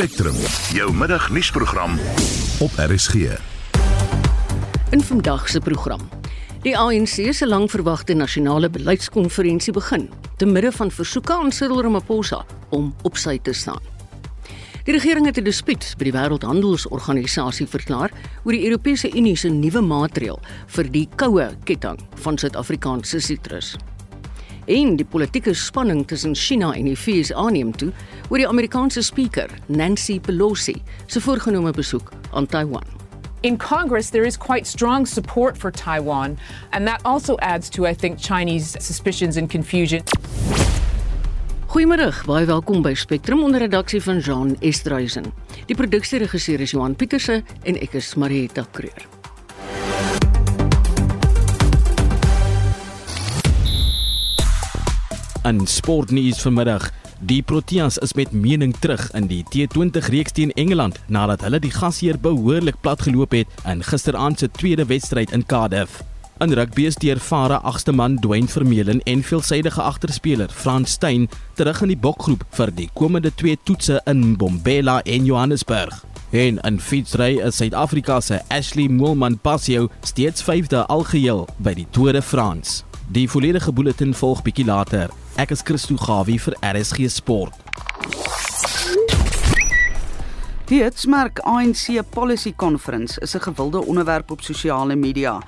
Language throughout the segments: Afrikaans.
Spectrum, jou middagnuusprogram op RSG. In vandag se program. Die ANC se langverwagte nasionale beleidskonferensie begin te midde van versoeke aan Cyril Ramaphosa om op sy te staan. Die regering het 'n dispuut by die Wêreldhandelsorganisasie verklaar oor die Europese Unie se nuwe maatreël vir die koue ketting van Suid-Afrikaanse sitrus en die politieke spanning tussen China en die VSA neem toe oor die Amerikaanse spreker Nancy Pelosi se voorgenome besoek aan Taiwan. In Congress, there is quite strong support for Taiwan, and that also adds to, I think, Chinese suspicions and confusion. Goeiemôre, baie welkom by Spectrum onder redaksie van Jean Estreisen. Die produksieregisseur is Johan Pieterse en ek is Marieta Kreur. In sportnuus vanmiddag, die Proteas is met mening terug in die T20 reeks teen Engeland nadat hulle die gasheer behoorlik platgeloop het in gisteraand se tweede wedstryd in Cardiff. In rugby is die ervare agste man Dwayne Vermeulen en veelsidige agterspeler Frans Steyn terug in die bokgroep vir die komende twee toetse in Bombela en Johannesburg. En in fietsry is Suid-Afrika se Ashley Moolman Passio steeds 5de algeheel by die Tour de France. Die volledige bulletin volg bietjie later. Ek is Christo Gawie vir RSG Sport. Die Hitsmerk ANC Policy Conference is 'n gewilde onderwerp op sosiale media.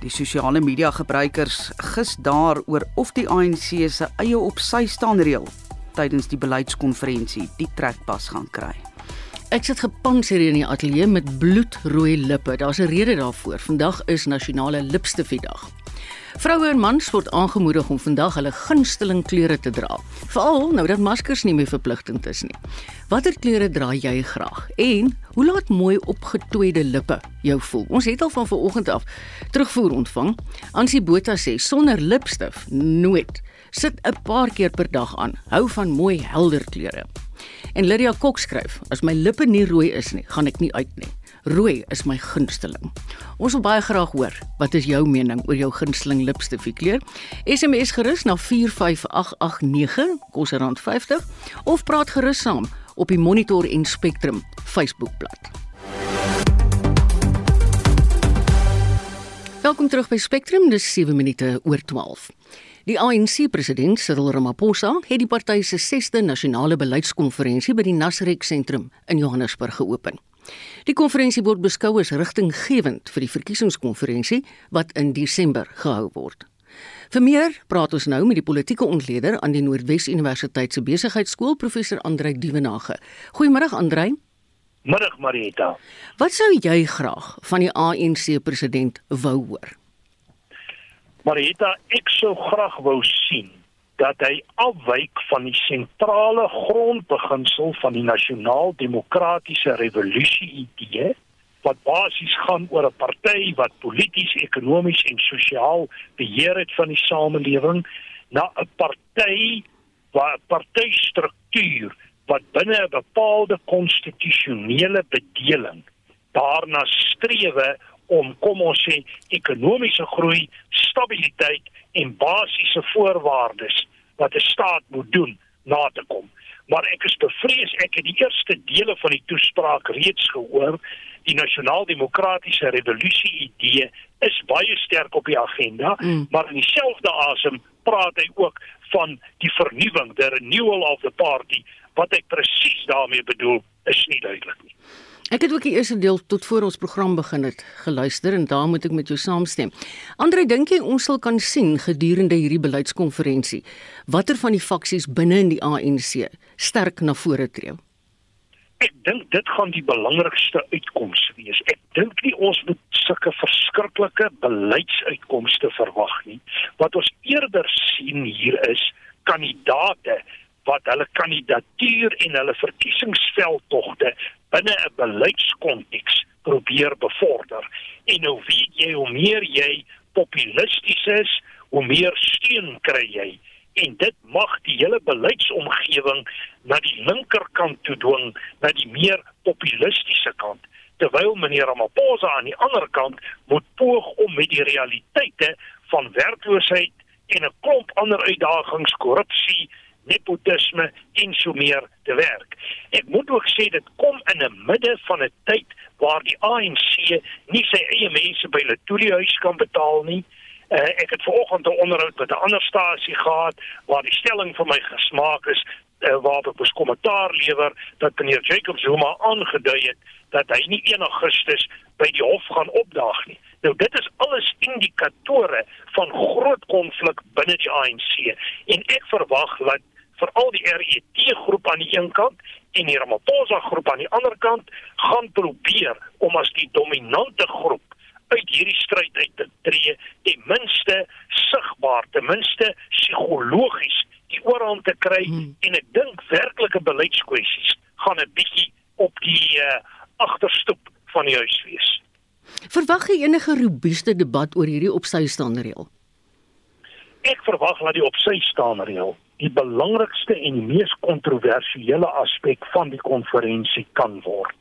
Die sosiale media gebruikers gis daaroor of die ANC se eie op sy staan reël tydens die beleidskonferensie die trekpas gaan kry. Ek sit gepanseer in die ateljee met bloedrooi lippe. Daar's 'n rede daarvoor. Vandag is nasionale lipstifiedag. Vroue en mans word aangemoedig om vandag hulle gunsteling kleure te dra, veral nou dat maskers nie meer verpligtend is nie. Watter kleure dra jy graag? En hoe laat mooi opgetoeide lippe jou voel? Ons het al van vanoggend af terugvoer ontvang. Ansie Botha sê sonder lipstif nooit. Sit 'n paar keer per dag aan. Hou van mooi helder kleure. En Lydia Kok skryf: As my lippe nie rooi is nie, gaan ek nie uit nie. Rooi is my gunsteling. Ons wil baie graag hoor wat is jou mening oor jou gunsteling lipstifie kleur? SMS gerus na 45889 kos R50 of praat gerus saam op die Monitor en Spectrum Facebookblad. Welkom terug by Spectrum, dis 7 minute oor 12. Die ANC president Cyril Ramaphosa het die party se 6de nasionale beleidskonferensie by die Nasrek sentrum in Johannesburg geopen. Die konferensie word beskou as rigtinggewend vir die verkiesingskonferensie wat in Desember gehou word. Vir meer praat ons nou met die politieke ontleder aan die Noordwes Universiteit se Besigheidsskool professor Andrei Dievenage. Goeiemôre Andrei. Middag Marita. Wat sou jy graag van die ANC president wou hoor? Marita, ek sou graag wou sien dat hy afwyk van die sentrale grondbeginsel van die nasionaal-demokratiese revolusie idee wat basies gaan oor 'n party wat polities, ekonomies en sosiaal beheer het van die samelewing na 'n party waar 'n partystruktuur wat binne 'n bepaalde konstitusionele bedeling daarna strewe om kom ons sê ekonomiese groei, stabiliteit en basiese voorwaardes wat 'n staat moet doen na te kom. Maar ek is bevrees ek het die eerste dele van die toespraak reeds gehoor. Die nasionaal-demokratiese revolusie idee is baie sterk op die agenda, mm. maar in dieselfde asem praat hy ook van die vernuwing, the renewal of the party. Wat ek presies daarmee bedoel, is nie duidelik nie. Ek het ook die eerste deel tot voor ons program begin het geluister en daar moet ek met jou saamstem. Andre, dink jy ons sal kan sien gedurende hierdie beleidskonferensie watter van die faksies binne in die ANC sterk na vore tree? Ek dink dit gaan die belangrikste uitkoms wees. Ek dink nie ons moet sulke verskriklike beleidsuitkomste verwag nie. Wat ons eerder sien hier is kandidate wat hulle kandidatuur en hulle verkiesingsveldtogte binne 'n beleidskonteks probeer bevorder. En nou weet jy hoe meer jy populisties is, hoe meer steun kry jy en dit mag die hele beleidsomgewing na die linkerkant toe dwing, na die meer populistiese kant terwyl meneer Ramaphosa aan die ander kant moet poog om met die realiteite van werkloosheid en 'n klomp ander uitdagings, korrupsie nepotisme en so meer te werk. Ek moet ook sê dit kom in 'n midde van 'n tyd waar die ANC nie sy eie mense by hulle toeliehuis kan betaal nie. Uh, ek het vanoggend 'n onderhoud met 'n ander stasie gehad waar die stelling vir my gesmaak is uh, waar ek bes kommentaar lewer dat meneer Jacob Zuma aangedui het dat hy nie 1 Augustus by die hof gaan opdaag nie. Nou dit is alles indikatore van groot konflik binne die ANC en ek verwag dat veral die RET groep aan die een kant en die Ramaphosa groep aan die ander kant gaan probeer om as die dominante groep uit hierdie stryd uit te tree, ten minste sigbaar, ten minste psigologies die oorhand te kry hmm. en ek dink werklike beleidskwessies gaan 'n bietjie op die uh, agterstoep van die huis wees. Verwag jy enige robuuste debat oor hierdie opsystaande reël? Ek verwag dat die opsystaande reël die belangrikste en die mees kontroversiële aspek van die konferensie kan word.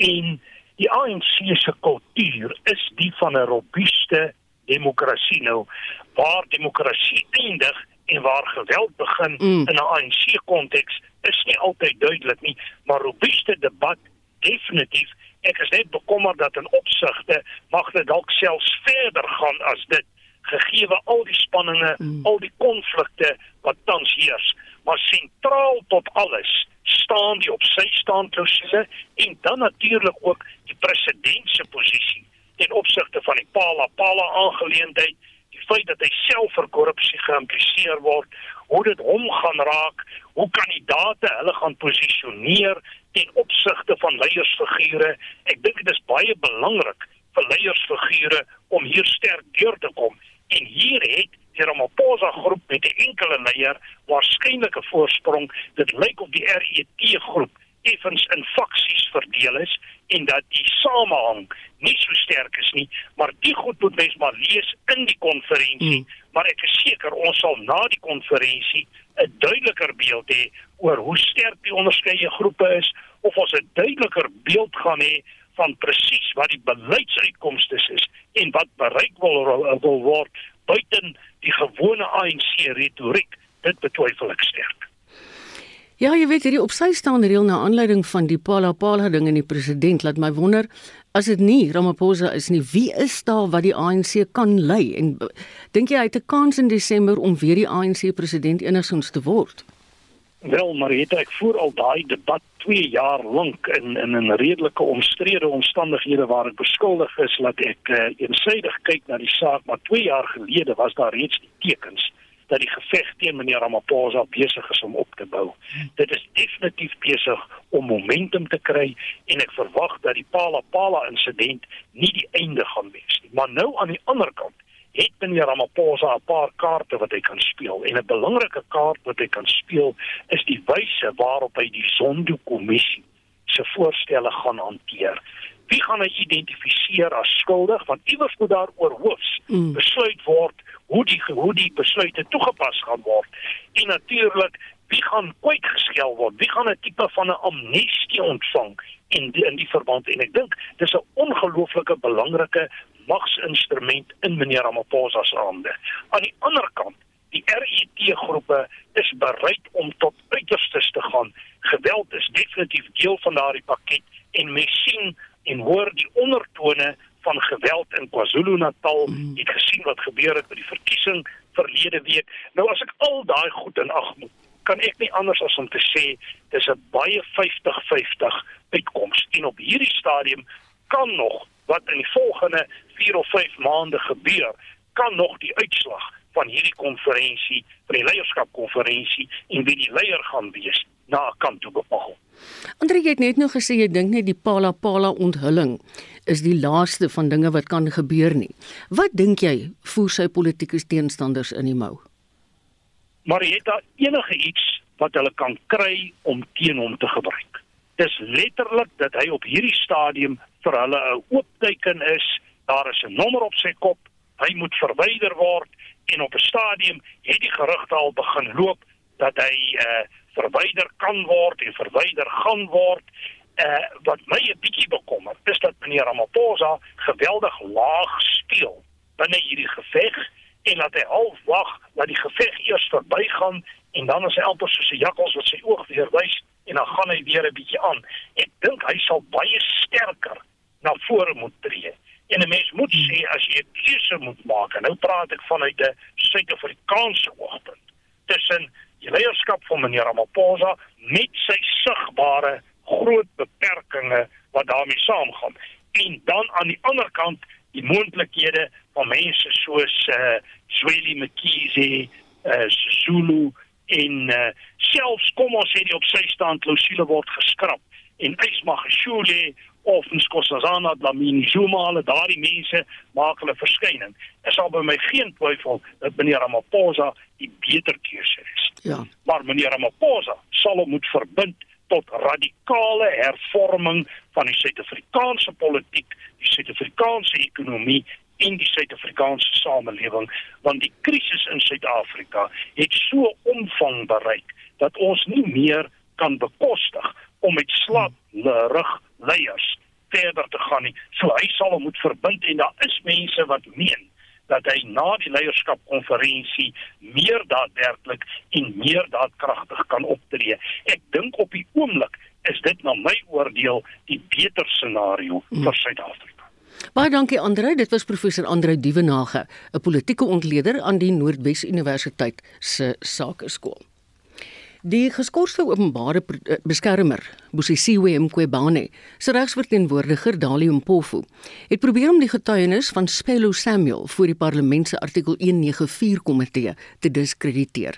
En die ANC se kultuur is die van 'n robuuste demokrasie nou waar demokrasie eindig en waar geweld begin mm. in 'n ANC konteks is nie altyd duidelik nie, maar robuuste debat definitief. Ek is net bekommerd dat in opsigte mag dit dalk selfs verder gaan as dit gegee al die spanninge, mm. al die konflikte wat tans heers, maar sentraal tot alles staan die op sy staan klousule en dan natuurlik ook die president se posisie ten opsigte van die Pala Pala aangeleentheid die feit dat hy self vir korrupsie geïmpliseer word, hoe dit hom gaan raak, hoe kandidaate hulle gaan posisioneer ten opsigte van leiersfigure. Ek dink dit is baie belangrik vir leiersfigure om hier sterk deur te kom. En hier het Ramaphosa groep met 'n enkele leier waarskynlik 'n voorsprong. Dit lyk of die RET groep effens in faksies verdeel is en dat die samehang nie so sterk is nie, maar die goed moet mens maar lees in die konferensie, mm. maar ek is seker ons sal na die konferensie 'n duideliker beeld hê oor hoe sterk die onderskeie groepe is of ons 'n duideliker beeld gaan hê van presies wat die beleidsuitkomste is en wat bereik wil wil word buiten die gewone ANC retoriek dit betwyfel ek sterk Ja, jy weet hierdie op sy staande reël na aanleiding van die Pala Pala ding en die president laat my wonder as dit nie Ramaphosa is nie, wie is daar wat die ANC kan lei en dink jy hy het 'n kans in Desember om weer die ANC president enigsins te word? Wel, Marieta, ek voer al daai debat 2 jaar lank in in 'n redelike omstrede omstandighede waar ek beskuldig is dat ek uh, eensydig kyk na die saak, maar 2 jaar gelede was daar reeds die tekens dat die geveg teen meneer Ramaphosa besig is om op te bou. Dit is definitief besig om momentum te kry en ek verwag dat die Pala Pala insident nie die einde gaan wees nie. Maar nou aan die ander kant het meneer Ramaphosa 'n paar kaarte wat hy kan speel en 'n belangrike kaart wat hy kan speel is die wyse waarop hy die Zondo-kommissie se voorstelle gaan hanteer. Wie gaan hy identifiseer as skuldig want iewers moet daar oor hoofs mm. besluit word hoe die hoe die besluite toegepas gaan word. En natuurlik, wie gaan kwyt geskel word? Wie gaan 'n tipe van 'n amnestie ontvang in die, in die verband? En ek dink dis 'n ongelooflike belangrike magsinstrument in meneer Ramaphosa se hande. Aan die ander kant, die RET groepe is bereid om tot uiterstes te gaan. Geweld is definitief deel van daardie pakket en mens sien en hoor die ondertone van geweld in KwaZulu-Natal. Mm. Het gesien wat gebeur het by die verkiesing verlede week. Nou as ek al daai goed in ag moet, kan ek nie anders as om te sê dis 'n baie 50-50 uitkoms. En op hierdie stadium kan nog wat in die volgende 4 of 5 maande gebeur, kan nog die uitslag van hierdie konferensie, van die leierskapkonferensie en wie die leier gaan wees, na 'n kant toe bepaal. Andre jy het net nou gesê jy dink net die Pala Pala onthulling is die laaste van dinge wat kan gebeur nie. Wat dink jy voer sy politieke teenstanders in die mou? Maar het daar enige iets wat hulle kan kry om teen hom te gebruik? Dis letterlik dat hy op hierdie stadium vir hulle 'n oop teken is. Daar is 'n nommer op sy kop. Hy moet verwyder word en op 'n stadium het die gerugte al begin loop dat hy uh verwyder kan word en verwyder gaan word. Uh wat my 'n bietjie bekommer is dat meneer Ramaphosa geweldig laag speel binne hierdie geveg en dat hy half wag dat die geveg eers verbygaan en dan is hy amper soos 'n jakkals wat sy oog weer wys en dan gaan hy weer 'n bietjie aan. Ek dink hy sal baie sterker na vore moet tree. En 'n mens moet sê as jy 'n keuse moet maak, en nou praat ek vanuit 'n Suid-Afrikaanse oogpunt, tussen die leierskap van meneer Ramaphosa met sy sigbare groot beperkings wat daarmee saamgaan. En dan aan die ander kant die moontlikhede van mense soos eh uh, Zweli Mkhize, eh uh, Zulu en uh, selfs kom ons sê die op sy staan klousule word geskraap en Ysmagashule of Nkosazana Dlamini Zuma hulle daardie mense maak hulle verskyning. Dit sal by my geen twyfel dat meneer Ramaphosa die beter keuse is. Ja. Maar meneer Ramaphosa sal hom moet verbind tot radikale hervorming van die Suid-Afrikaanse politiek, die Suid-Afrikaanse ekonomie en die Suid-Afrikaanse samelewing want die krisis in Suid-Afrika het so omvang bereik dat ons nie meer kan bekostig om met slap rug leiers verder te gaan nie. So hy sal hom moet verbind en daar is mense wat meen dat hy na die leierskapkonferensie meer daadwerklik en meer daadkragtig kan optree. Ek dink op die oomblik is dit na my oordeel die beter scenario hmm. vir Suid-Afrika. Baie dankie Andre, dit was professor Andre Dievenage, 'n politieke ontleder aan die Noordwes Universiteit se Sakeskool. Die geskorste openbare eh, beskermer, Bosisiwe Mqwebane, se regsverteenwoordiger Dali Mpofu, het probeer om die getuienis van Spelo Samuel voor die parlement se artikel 194 komitee te diskrediteer.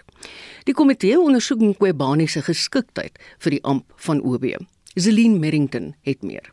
Die komitee ondersoek Mqwebane se geskiktheid vir die amp van OB. Zelin Merrington het meer.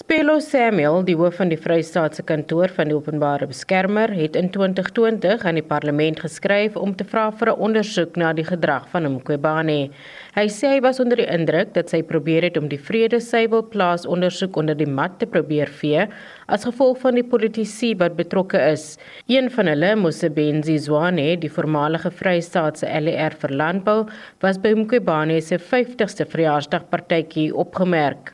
Spelo Samuel, die hoof van die Vrystaatse kantoor van die openbare beskermer, het in 2020 aan die parlement geskryf om te vra vir 'n ondersoek na die gedrag van Mqobane. Hy sê hy was onder die indruk dat sy probeer het om die vrede suiwel plaas ondersoek onder die mat te probeer vee as gevolg van die politici wat betrokke is. Een van hulle, Mosebenzi Zwane, die voormalige Vrystaatse LER vir landbou, was by Mqobane se 50ste verjaarsdagpartytjie opgemerk.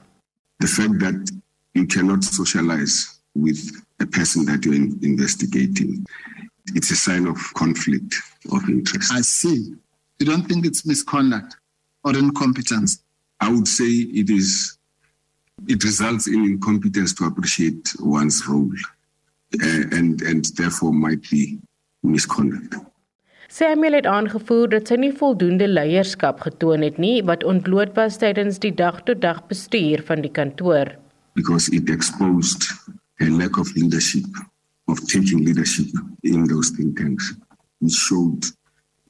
The fact that you cannot socialize with a person that you're in investigating. It's a sign of conflict of interest. I see. You don't think it's misconduct or incompetence? I would say it is. It results in incompetence to appreciate one's role, uh, and and therefore might be misconduct. Samuel het aangevoer dat sy nie voldoende leierskap getoon het nie wat ontbloot was tydens die dag-tot-dag -dag bestuur van die kantoor because it exposed a lack of leadership, of taking leadership in those think tanks. It showed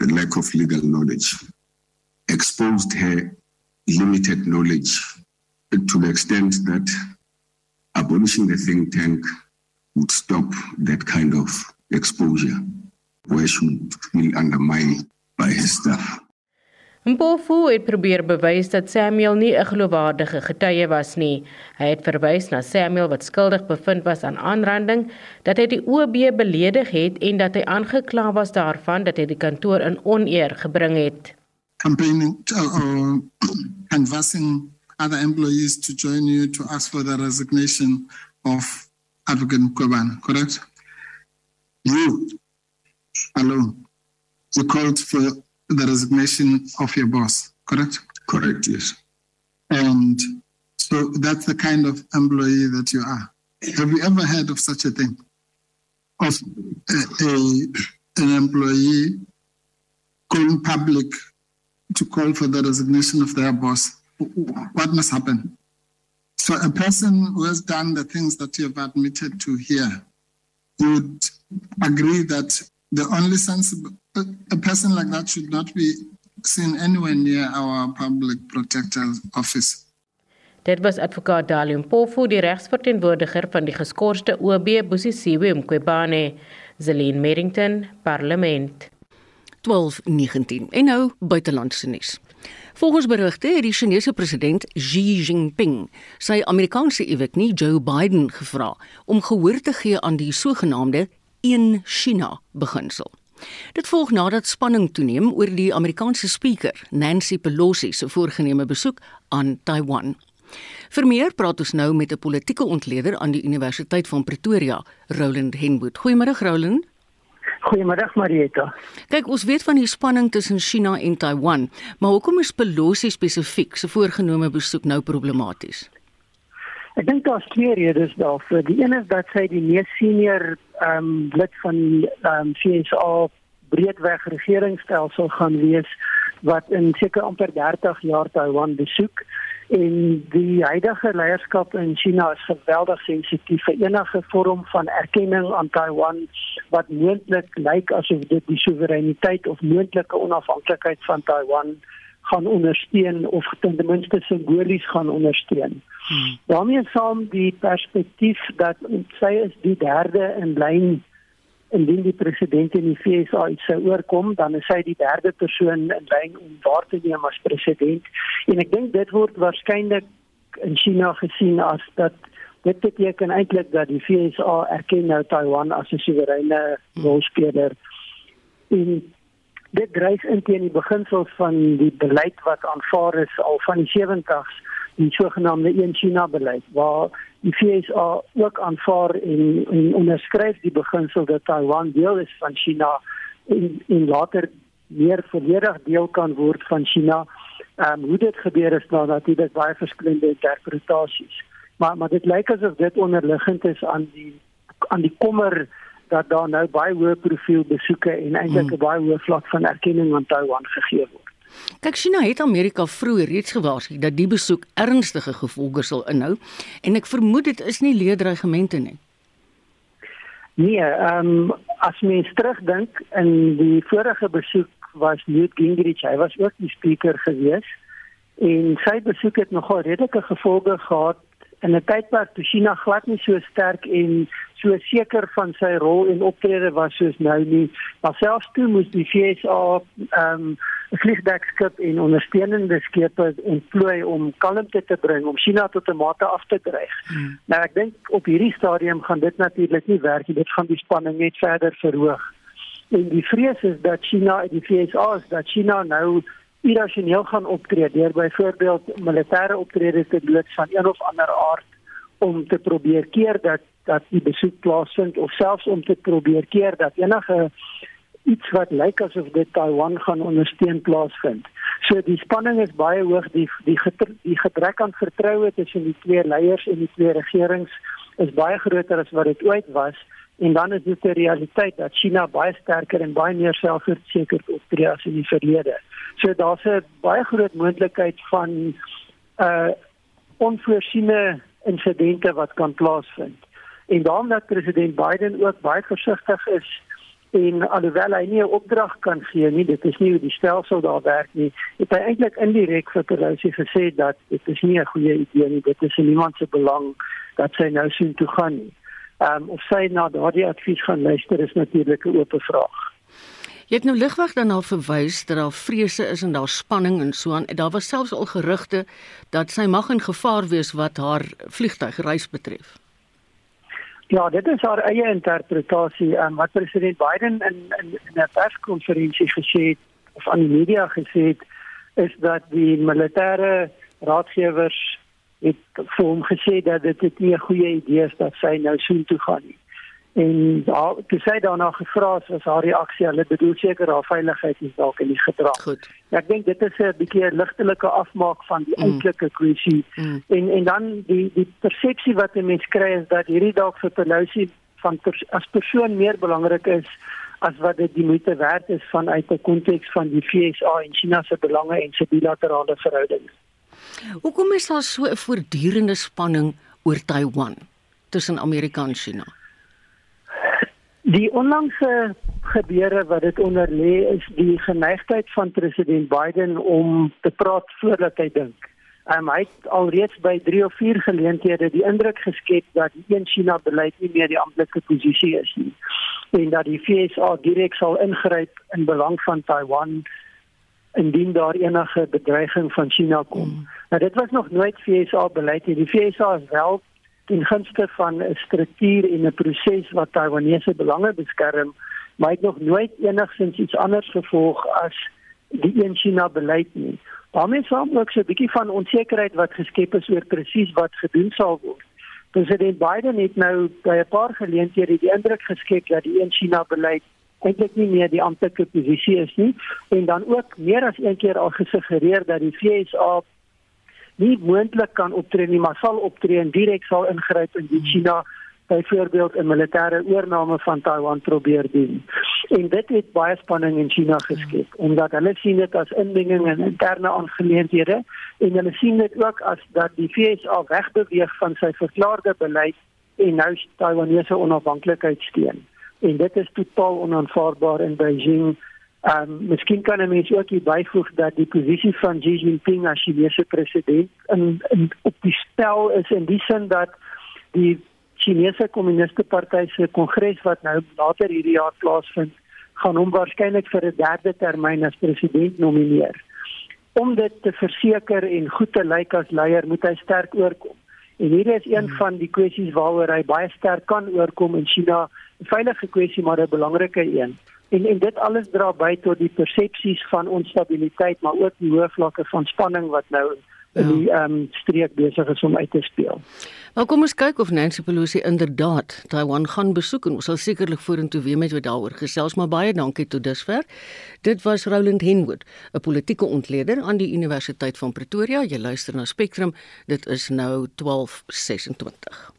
the lack of legal knowledge, exposed her limited knowledge to the extent that abolishing the think tank would stop that kind of exposure, where she would feel undermined by her staff. Mpofu het probeer bewys dat Samuel nie 'n geloofwaardige getuie was nie. Hy het verwys na Samuel wat skuldig bevind was aan aanranding, dat hy die OB beledig het en dat hy aangekla was daarvan dat hy die kantoor in oneer gebring het. Campaigning to, uh, canvassing other employees to join you to ask for the resignation of Advocate Koban, correct? You alone. You called for the resignation of your boss, correct? Correct, yes. And so that's the kind of employee that you are. Have you ever heard of such a thing? Of a, a an employee going public to call for the resignation of their boss? What must happen? So a person who has done the things that you have admitted to here, you would agree that the only sensible a person like that should not be seen anywhere near our public protector's office. Dit was advokaat Dalium Pofu, die regsverteenwoordiger van die geskorste OB Bosisiwe Mqobane, Zelin Merrington, Parlement. 12:19 en nou buitelandse nuus. Volgens berigte het die Chinese president Xi Jinping sy Amerikaanse ewig nie Joe Biden gevra om gehoor te gee aan die sogenaamde een China beginsel. Dit volg nadat spanning toeneem oor die Amerikaanse spreker Nancy Pelosi se voorgenome besoek aan Taiwan. Vir meer praat ons nou met 'n politieke ontleder aan die Universiteit van Pretoria, Roland Henwood. Goeiemôre Roland. Goeiemiddag Marieta. Kyk, ons weet van die spanning tussen China en Taiwan, maar hoekom is Pelosi spesifiek se voorgenome besoek nou problematies? Ek dink daar's twee redes daarvoor. Die een is dat sy die mees senior ehm um, lid van ehm um, CSA breedweg regeringsstelsel gaan wees wat in seker amper 30 jaar Taiwan besoek en die huidige leierskap in China is geweldig sensitief vir enige vorm van erkenning aan Taiwan wat moontlik lyk asof dit die soewereiniteit of moontlike onafhanklikheid van Taiwan gaan ondersteun of ten minste simbolies gaan ondersteun. Hmm. daarmee saam die perspektief dat sy is die derde in lyn indien die president in die FSA iets sou oorkom, dan is hy die derde persoon in lyn om waar te neem as president. En ek dink dit word waarskynlik in China gesien as dat dit beteken eintlik dat die FSA erken nou Taiwan as 'n soewereine rolspeler. En dit dryf in teen die beginsels van die beleid wat aanvaar is al van die 70s die sogenaamde een China beleid waar die FSA ook aanvaar en, en onderskryf die beginsel dat Taiwan deel is van China en, en later meer volledig deel kan word van China. Ehm um, hoe dit gebeur is nou natuurlik baie verskillende interpretasies. Maar maar dit lyk asof dit onderliggend is aan die aan die kommer dat daar nou baie hoë profiel besoeke en eintlik 'n hmm. baie hoë vlak van erkenning aan Taiwan gegee word. Kyk, China het Amerika vroeër reeds gewaarsku dat die besoek ernstige gevolge sal inhou en ek vermoed dit is nie leedreigemente nie. Nee, ehm um, as mens terugdink in die vorige besoek was Newt Gingrich, hy was ook die spreker gewees en sy besoek het nogal redelike gevolge gehad in 'n tydperk toe China glad nie so sterk en so seker van sy rol en optrede was soos nou nie. Maar selfs toe moes die FSA ehm um, vliegdekskip en ondersteunende skepe ontplooi om kalmte te bring om China tot 'n mate af te dreig. Hmm. Nou ek dink op hierdie stadium gaan dit natuurlik nie werk nie. Dit gaan die spanning net verder verhoog. En die vrees is dat China en die FSA is dat China nou irrasioneel gaan optree deur byvoorbeeld militêre optredes te doen van een of ander aard om te probeer keer dat dat die besoek plaasvind of selfs om te probeer keer dat enige iets wat lyk asof dit Taiwan gaan ondersteun plaasvind. So die spanning is baie hoog, die die die gebrek aan vertroue tussen die twee leiers en die twee regerings is baie groter as wat dit ooit was en dan is dit 'n realiteit dat China baie sterker en baie meer selfverseker optree as in die verlede. So daar's 'n baie groot moontlikheid van 'n uh, onvoorsiene insidente wat kan plaasvind. En daarom dat president Biden ook baie versigtig is en alhoewel hy nie 'n opdrag kan gee nie, dit is nie hoe die stelsel daar werk nie, het hy eintlik indirek vir Pelosi gesê dat dit is nie 'n goeie idee nie, dit is in niemand se belang dat sy nou sien toe gaan nie. Ehm um, of sy na daardie advies gaan luister is natuurlik 'n oop vraag. Jy het nou ligweg dan al verwys dat daar vrese is en daar spanning en so aan. Daar was selfs al gerugte dat sy mag in gevaar wees wat haar vliegtuigreis betref. Ja, dit is haar eie interpretasie en um, wat president Biden in in, in 'n perskonferensie gesê het of aan die media gesê het is dat die militêre raadgewers het vir hom gesê dat dit nie 'n goeie idee is dat sy nou soontoe gaan nie en daar toe sy daarna gevra het was haar reaksie hulle bedoel seker haar veiligheid is dalk in die gedrag. Goed. Ja, ek dink dit is 'n bietjie 'n ligtelike afmaak van die mm. eintlike kwessie. Mm. En en dan die die persepsie wat 'n mens kry is dat hierdie dalk vir Pelosi van pers, as persoon meer belangrik is as wat dit die moeite werd is vanuit 'n konteks van die FSA en China se belange en se bilaterale verhoudings. Hoekom is daar so 'n voortdurende spanning oor Taiwan tussen Amerika en China? Die onlangse gebeure wat dit onder lê is die geneigtheid van president Biden om te praat voordat hy dink. Um, hy het alreeds by 3 of 4 geleenthede die indruk geskep dat die een China beleid nie meer die amptelike posisie is nie en dat die VSA direk sal ingryp in belang van Taiwan indien daar enige bedreiging van China kom. Mm. Nou dit was nog nooit VSA beleid nie. Die VSA is wel ten gunste van 'n struktuur en 'n proses wat Taiwanese belange beskerm, maar het nog nooit enigsins iets anders gevolg as die een China beleid nie. daarmee saam ook so 'n bietjie van onsekerheid wat geskep is oor presies wat gedoen sal word. President Biden het nou by 'n paar geleenthede die indruk geskep dat die een China beleid eintlik nie meer die amptelike posisie is nie en dan ook meer as een keer al gesuggereer dat die FSA nie moontlik kan optree nie, maar sal optree en direk sal ingryp in die China byvoorbeeld 'n militêre oorneem van Taiwan probeer doen. En dit het baie spanning in China geskep omdat hulle sien dit as inmenging in interne aangeleenthede en hulle sien dit ook as dat die VSA wegbeweeg van sy verklaarde beleid en nou Taiwanese onafhanklikheid steun. En dit is totaal onaanvaarbaar in Beijing. Ehm um, miskien kan 'n mens ook byvoeg dat die posisie van Xi Jinping as Chinese president in, in op die spel is in die sin dat die Chinese Kommuniste Party se kongres wat nou later hierdie jaar plaasvind, gaan hom waarskynlik vir 'n derde termyn as president nomineer. Om dit te verseker en goed te lyk as leier, moet hy sterk oorkom. En hier is een hmm. van die kwessies waaroor hy baie sterk kan oorkom in China, veilige kwessie maar 'n belangrike een. En en dit alles dra by tot die persepsies van onstabiliteit, maar ook die hoë vlakke van spanning wat nou in die ehm um, streek besig is om uit te speel. Nou kom ons kyk of Nancy Pelosi inderdaad Taiwan gaan besoek en ons sal sekerlik vorentoe weer met daaroor gesels, maar baie dankie tot dusver. Dit was Roland Henwood, 'n politieke ontleder aan die Universiteit van Pretoria. Jy luister na Spectrum. Dit is nou 12:26.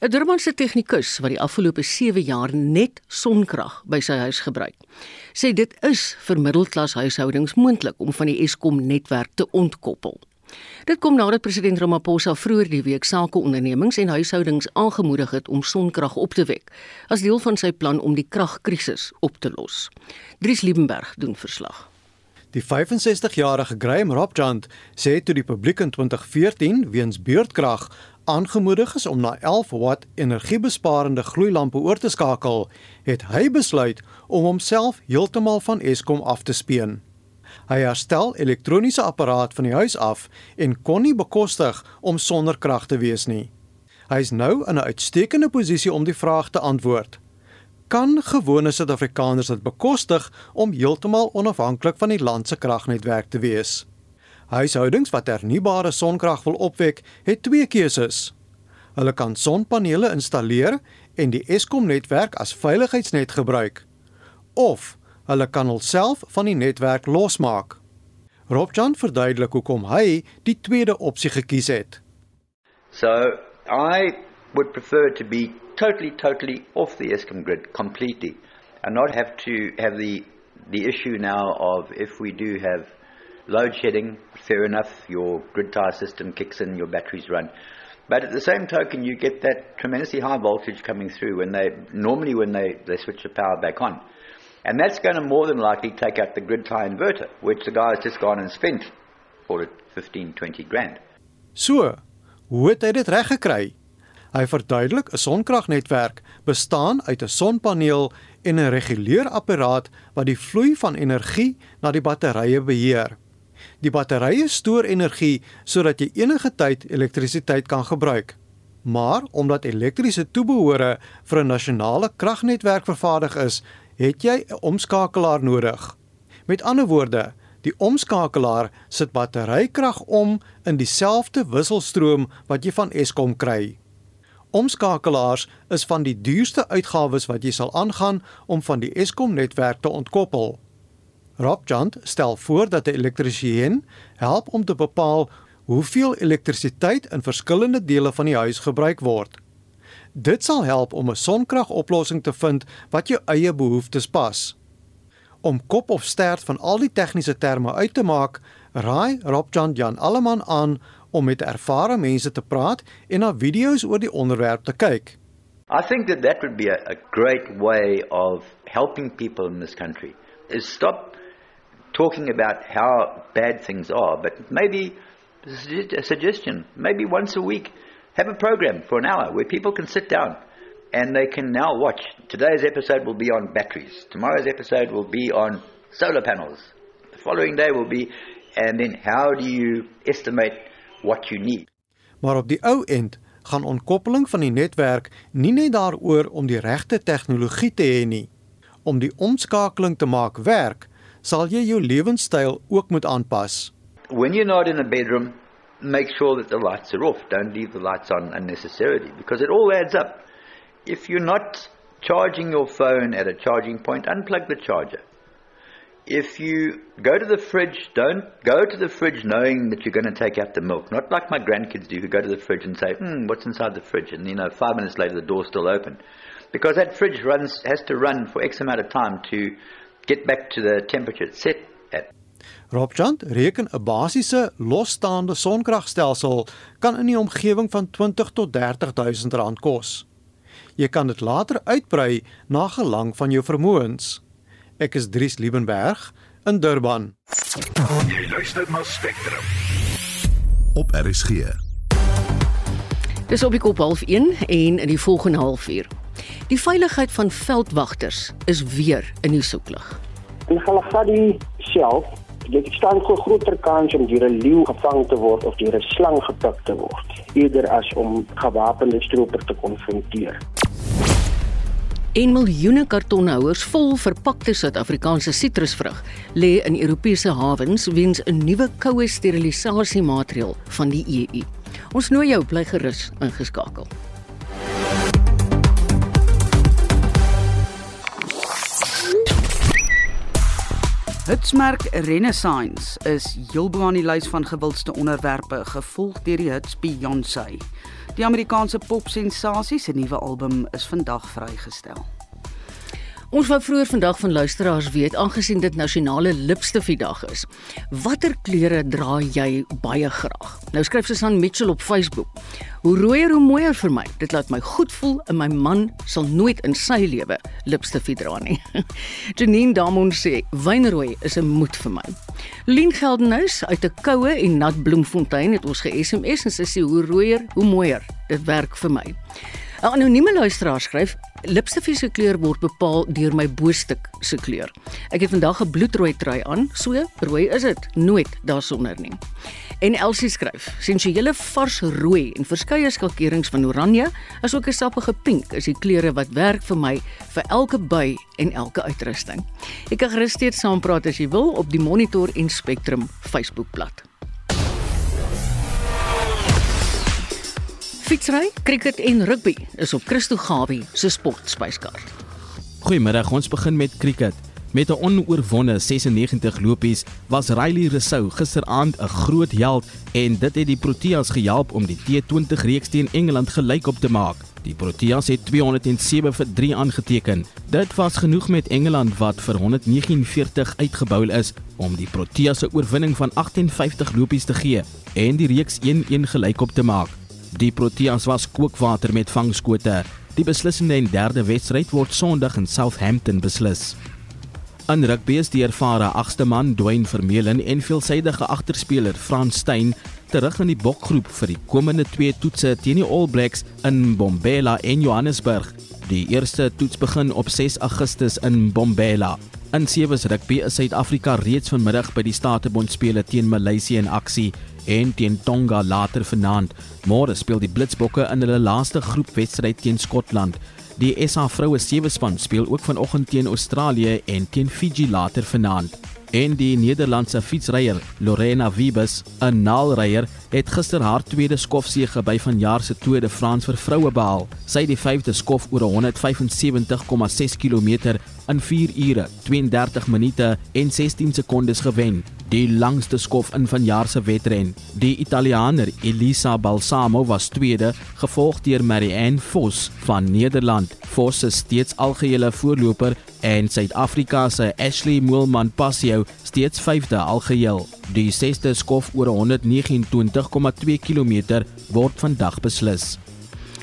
'n Durbanse tegnikus wat die afgelope 7 jaar net sonkrag by sy huis gebruik, sê dit is vir middelklas huishoudings moontlik om van die Eskom netwerk te ontkoppel. Dit kom nadat president Ramaphosa vroeër die week sakeondernemings en huishoudings aangemoedig het om sonkrag op te wek as deel van sy plan om die kragkrisis op te los. Dries Liebenberg doen verslag. Die 65-jarige Graham Robjant sê toe die publiek in 2014 weens beurtkrag aangemoedig is om na 11 watt energiebesparende gloeilampe oor te skakel, het hy besluit om homself heeltemal van Eskom af te speen. Hy herstel elektroniese apparaat van die huis af en kon nie bekostig om sonder krag te wees nie. Hy is nou in 'n uitstekende posisie om die vraag te antwoord. Kan gewone Suid-Afrikaners dit bekostig om heeltemal onafhanklik van die land se kragnetwerk te wees? Huishoudings wat hernubare sonkrag wil opwek, het twee keuses. Hulle kan sonpanele installeer en die Eskom-netwerk as veiligheidsnet gebruik. Of hulle kan hulself van die netwerk losmaak. Rob John verduidelik hoekom hy die tweede opsie gekies het. So, I would prefer to be totally totally off the Eskom grid completely and not have to have the the issue now of if we do have load shedding, fair enough, your grid tie system kicks in, your batteries run. But at the same token, you get that tremendously high voltage coming through when they normally when they, they switch the power back on. And that's going to more than likely take out the grid tie inverter, which the guy has just gone and spent for it 15, 20 grand. So, hoe het hy dit reg gekry? Hy verduidelik 'n sonkragnetwerk bestaan uit 'n sonpaneel en 'n reguleerapparaat wat die vloei van energie na die batterye beheer. Die batterye stoor energie sodat jy enige tyd elektrisiteit kan gebruik. Maar omdat elektriese toebehore vir 'n nasionale kragnetwerk vervaardig is, het jy 'n omskakelaar nodig. Met ander woorde, die omskakelaar sit batterykrag om in dieselfde wisselstroom wat jy van Eskom kry. Omskakelaars is van die duurste uitgawes wat jy sal aangaan om van die Eskom netwerk te ontkoppel. Robjant stel voor dat 'n elektriesien help om te bepaal hoeveel elektrisiteit in verskillende dele van die huis gebruik word. Dit sal help om 'n sonkragoplossing te vind wat jou eie behoeftes pas. Om kop of stert van al die tegniese terme uit te maak, raai Robjan Jan Alleman aan om met ervare mense te praat en na video's oor die onderwerp te kyk. I think that that would be a, a great way of helping people in this country. Is stop talking about how bad things are, but maybe a suggestion, maybe once a week have a program for an hour where people can sit down and they can now watch. Today's episode will be on batteries. Tomorrow's episode will be on solar panels. The following day will be, and then how do you estimate what you need? Maar op die ou end gaan ontkoppeling van die netwerk nie net daaroor om die regte tegnologie te hê nie. Om die omskakeling te maak werk, sal jy jou lewenstyl ook moet aanpas. When you're not in a bedroom make sure that the lights are off. Don't leave the lights on unnecessarily because it all adds up. If you're not charging your phone at a charging point, unplug the charger. If you go to the fridge, don't go to the fridge knowing that you're going to take out the milk. Not like my grandkids do, who go to the fridge and say, "Hmm, what's inside the fridge?" And you know, five minutes later, the door's still open, because that fridge runs has to run for X amount of time to get back to the temperature it's set at. Robchant reken 'n basiese losstaande sonkragstelsel kan in die omgewing van 20 tot 30000 rand kos. Jy kan dit later uitbrei na gelang van jou vermoëns. Ek is Dries Liebenberg in Durban. Jy luister na Spectrum. Op RSG. Dis op die kop half 1 en in die volgende halfuur. Die veiligheid van veldwagters is weer in die soeklig. In Galagadi self, dit staan voor groter kans om deur 'n leeu gevang te word of deur 'n slang gepik te word, eerder as om gewapende stroopers te konfronteer. En miljoene kartonhouers vol verpakte Suid-Afrikaanse sitrusvrug lê in Europese hawens weens 'n nuwe koue sterilisasiemaatreël van die EU. Ons nooi jou bly gerus ingeskakel. Hitsmerk Renaissance is heel bo aan die lys van gewildste onderwerpe, gevolg deur die hits Beyoncé. Die Amerikaanse popsensasie se nuwe album is vandag vrygestel. Ons wou vroeër vandag van luisteraars weet aangesien dit nasionale lipstifdag is. Watter kleure dra jy baie graag? Nou skryf Susan Mitchell op Facebook. Hoe rooier hoe mooier vir my. Dit laat my goed voel en my man sal nooit in sy lewe lipstif dra nie. Janine Damon sê wynrooi is 'n moed vir my. Lien Geldenhuis uit 'n koue en nat bloemfontein het ons ge-SMS en sy sê hoe rooier hoe mooier. Dit werk vir my. 'n Anonieme luisteraar skryf: "Lipstifie se kleur word bepaal deur my boostuk se kleur. Ek het vandag 'n bloedrooi trui aan, so rooi is dit, nooit daarsonder nie." En Elsie skryf: "Sensuele vars rooi en verskeie skakerings van oranje, asook 'n sappige pink is die kleure wat werk vir my vir elke by en elke uitrusting." Ek kan gerus steeds saampraat as jy wil op die Monitor en Spectrum Facebookblad. Fietsry, cricket en rugby is op Christo Gawie se sportspyskaart. Goeiemiddag, ons begin met cricket. Met 'n onoorwonde 96 lopies was Riley Rousseau gisteraand 'n groot held en dit het die Proteas gehelp om die T20 reeks teen Engeland gelykop te maak. Die Proteas het 207 vir 3 aangeteken. Dit was genoeg met Engeland wat vir 149 uitgebou is om die Proteas se oorwinning van 58 lopies te gee en die reeks 1-1 gelykop te maak. Die Proteas was kookwater met vangskote. Die beslissende en derde wedstryd word Sondag in Southampton beslis. In rugby is die ervare agste man Dwayne Vermeulen en veelsidige agterspeler Frans Steyn terug in die bokgroep vir die komende twee toetse teen die All Blacks in Bombela en Johannesburg. Die eerste toets begin op 6 Augustus in Bombela. In sewe rugby is Suid-Afrika reeds vanmiddag by die Statebond spele teen Maleisië in aksie en teen Tonga later vanaand. Môre speel die Blitsbokke in hulle laaste groepwedstryd teen Skotland. Die SA vroue sewe span speel ook vanoggend teen Australië en teen Fiji later vanaand. En die Nederlandse fietsryer Lorena Wiebes, 'n naalryer, het gister haar tweede skofsege by vanjaar se Tour de France vir vroue behaal. Sy het die vyfde skof oor 175,6 km in 4 ure, 32 minute en 16 sekondes gewen. Die langste skof in vanjaar se wedren. Die Italiaaner Elisa Balsamo was tweede, gevolg deur Marianne Vos van Nederland. Vos is steeds algehele voorloper en Suid-Afrika se Ashley Moelman Passio steeds vyfde algeheel. Die sesde skof oor 129,2 km word vandag beslis.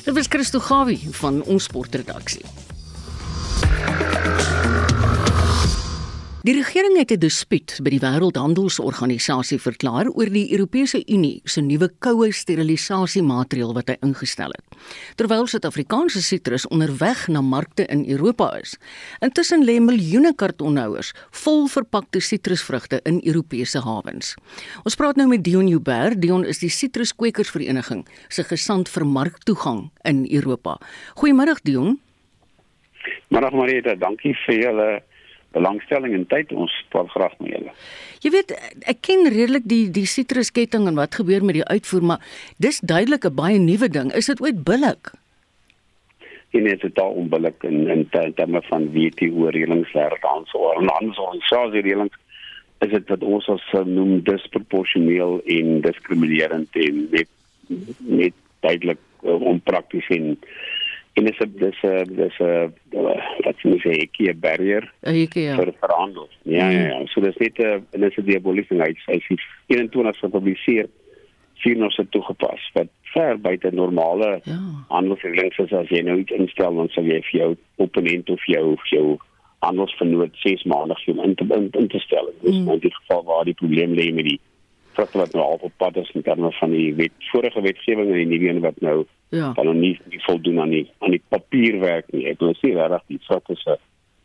Dit was Christo Gawie van ons sportredaksie. Die regering het 'n dispuut by die Wêreldhandelsorganisasie verklaar oor die Europese Unie se nuwe koue sterilisasiemaatreël wat hy ingestel het. Terwyl Suid-Afrikaanse sitrus onderweg na markte in Europa is, intussen lê miljoene kartonhouers vol verpakte sitrusvrugte in Europese hawens. Ons praat nou met Dion Joubert. Dion is die Sitruskwekersvereniging se gesant vir marktoegang in Europa. Goeiemôre Dion. Middag Marita, dankie vir julle belangstelling en tyd. Ons praat graag met julle. Jy weet, ek ken redelik die die sitrusketting en wat gebeur met die uitvoer, maar dis duidelik 'n baie nuwe ding. Is dit ooit billik? en dit is totaal onbillik in in terme van WTO reëlings wêreldhandel so en anders ons die reëlings is dit wat ons as noem disproporsioneel en diskriminerend en net net duidelik uh, onprakties en en dis 'n dis 'n dis 'n wat jy sê 'n key barrier ja. vir verhandel. Ja, ja, ja. So dis net 'n dis 'n diaboliese hy hy sê 21 gepubliseer sien ons dit toegepas wat ver buite normale ja. handelsreëlings is as jy nou iets instel dan sal jy vir jou opponent of jou jou handelsvernoot 6 maande vir hom in te in, in te stel. Dis mm. in die geval waar die probleem lê met die vrugte wat nou al op pad is in terme van die wet vorige wetgewing en die nuwe een wat nou ja. dan nog nie, nie voldoen aan die aan die papierwerk nie. Ek wil sê regtig die vrugte se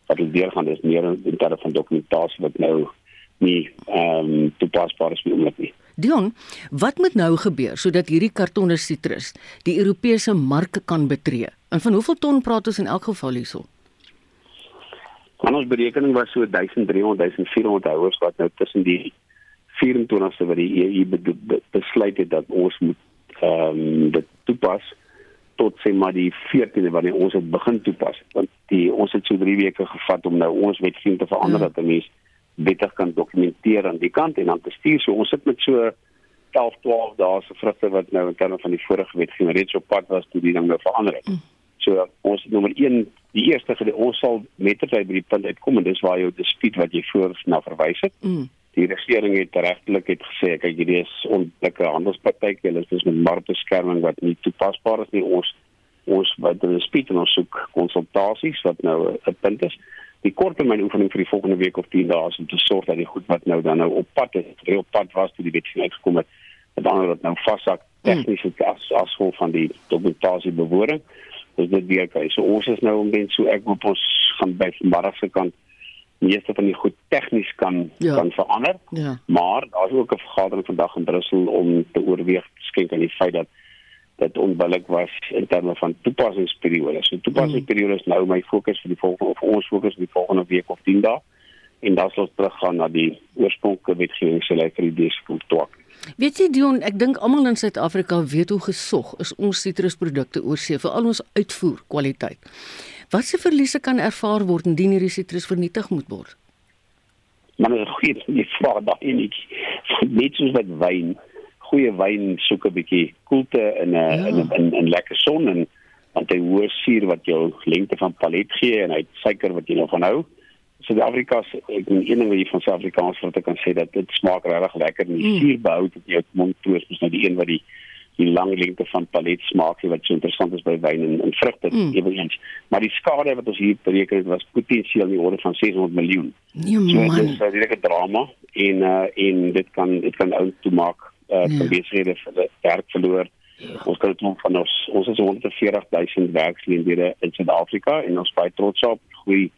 wat hulle deur gaan is meer in terme van dokumentasie wat nou nie ehm um, toepasbaar is meer nie. Dion, wat moet nou gebeur sodat hierdie kartonne sitrus die Europese marke kan betree? En van hoeveel ton praat ons in elk geval hierso? Aan ons berekening was so 1300 1400 houers wat nou tussen die 24ste wat die EU be be besluit het dat ons moet ehm um, dit toepas tot sê maar die 14de wanneer ons dit begin toepas want die ons het so 3 weke gevat om nou ons wetgewing te verander ja. dat 'n mens beter kan dokumenteer aan die kant en dan te stuur so ons sit met so 11 12 dae se vrugte wat nou in terme van die vorige wetgewing reeds op pad was toe die ding nou verander het. Mm. So ons nommer 1 die eerste ons sal mettertyd by die punt uitkom en dis waar jou dispuut wat jy voor na verwys het. Mm die regering het regtelik het gesê kyk hierdie is onbillike handelspraktyk hulle is met markbeskerming wat nie toepasbaar is nie. Ons ons wat hulle spiet en ons soek konsultasies wat nou 'n punt is. Die korttermyn oefening vir die volgende week of 10 dae om te sorg dat die goed wat nou dan nou op pad is op pad was toe die wetgewing uitgekom het dat dan dat nou vashak tegnies mm. as as vol van die dokumentasie bewoording dis dit weer kyk so ons is nou om ben so ek hoop ons gaan by vanmiddag se kant meeste van die goed tegnies kan ja. kan verander. Ja. Maar daar's ook 'n vergadering vandag in Brussel om te oorweeg skenk aan die feit dat dit onbillik was in terme van toepassingsperiodes. So toepassingsperiodes nou my fokus vir die volgende of ons fokus vir die volgende week of 10 dae en dan sal ons teruggaan na die oorspronklike wetgewing se lekker idees kom toe. Weet jy Dion, ek dink almal in Suid-Afrika weet hoe gesog is ons sitrusprodukte oorsee vir al ons uitvoer kwaliteit. Watse verliese kan ervaar word indien hierdie sitrus vernietig moet word? Maar dit gee nie vraag daai nie. Net soos met wyn, goeie wyn soek 'n bietjie koelte in 'n ja. in 'n in, in lekker son en want hy hoë suur wat jou lengte van palet gee en hy suiker wat jy nou van hou. Suid-Afrika se ek een ding wat jy van Suid-Afrikaans wat ek kan sê dat dit smaak regtig lekker en die mm. suur behou tot jou mond toe is nou die een wat die die lang lengte van palet smaak wat so interessant is by wyn en, en vrugte mm. ewens. Maar die skade wat ons hier bereken het was potensieel in die orde van 600 miljoen. Nee man. So dit is 'n direkte drama en uh, en dit kan dit kan ou toe maak uh, vir besighede vir die werk verloor. Ja. Ons kan dit van ons ons is 140 000 werksgeleenthede in Suid-Afrika en ons baie trots op groei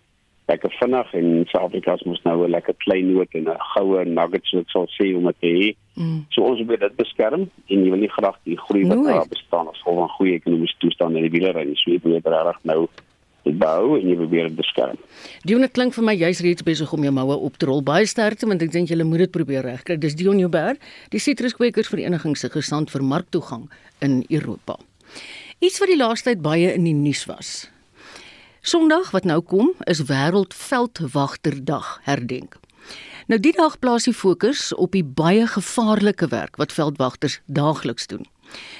lekker vinnig en Suid-Afrika moet nou 'n lekker klein noot en 'n goue nugget so ek sal sê om dit te hê. Mm. So ons wil dit beskerm en jy wil nie graag die groei wat daar bestaan as gevolg van goeie ekonomiese toestand in die wielery nie. So jy moet reg nou dit bou en jy probeer dit beskerm. Dion, dit klink vir my jy's reeds besig om jou moue op te rol. Baie sterkte want ek dink jy moet dit probeer regkry. Dis Dion Joubert, die Citruskwekers Vereniging se gesant vir marktoegang in Europa. Iets wat die laaste tyd baie in die nuus was. Sondag wat nou kom is Wêreldveldwagterdag herdenk. Nou die dag plaas die fokus op die baie gevaarlike werk wat veldwagters daagliks doen.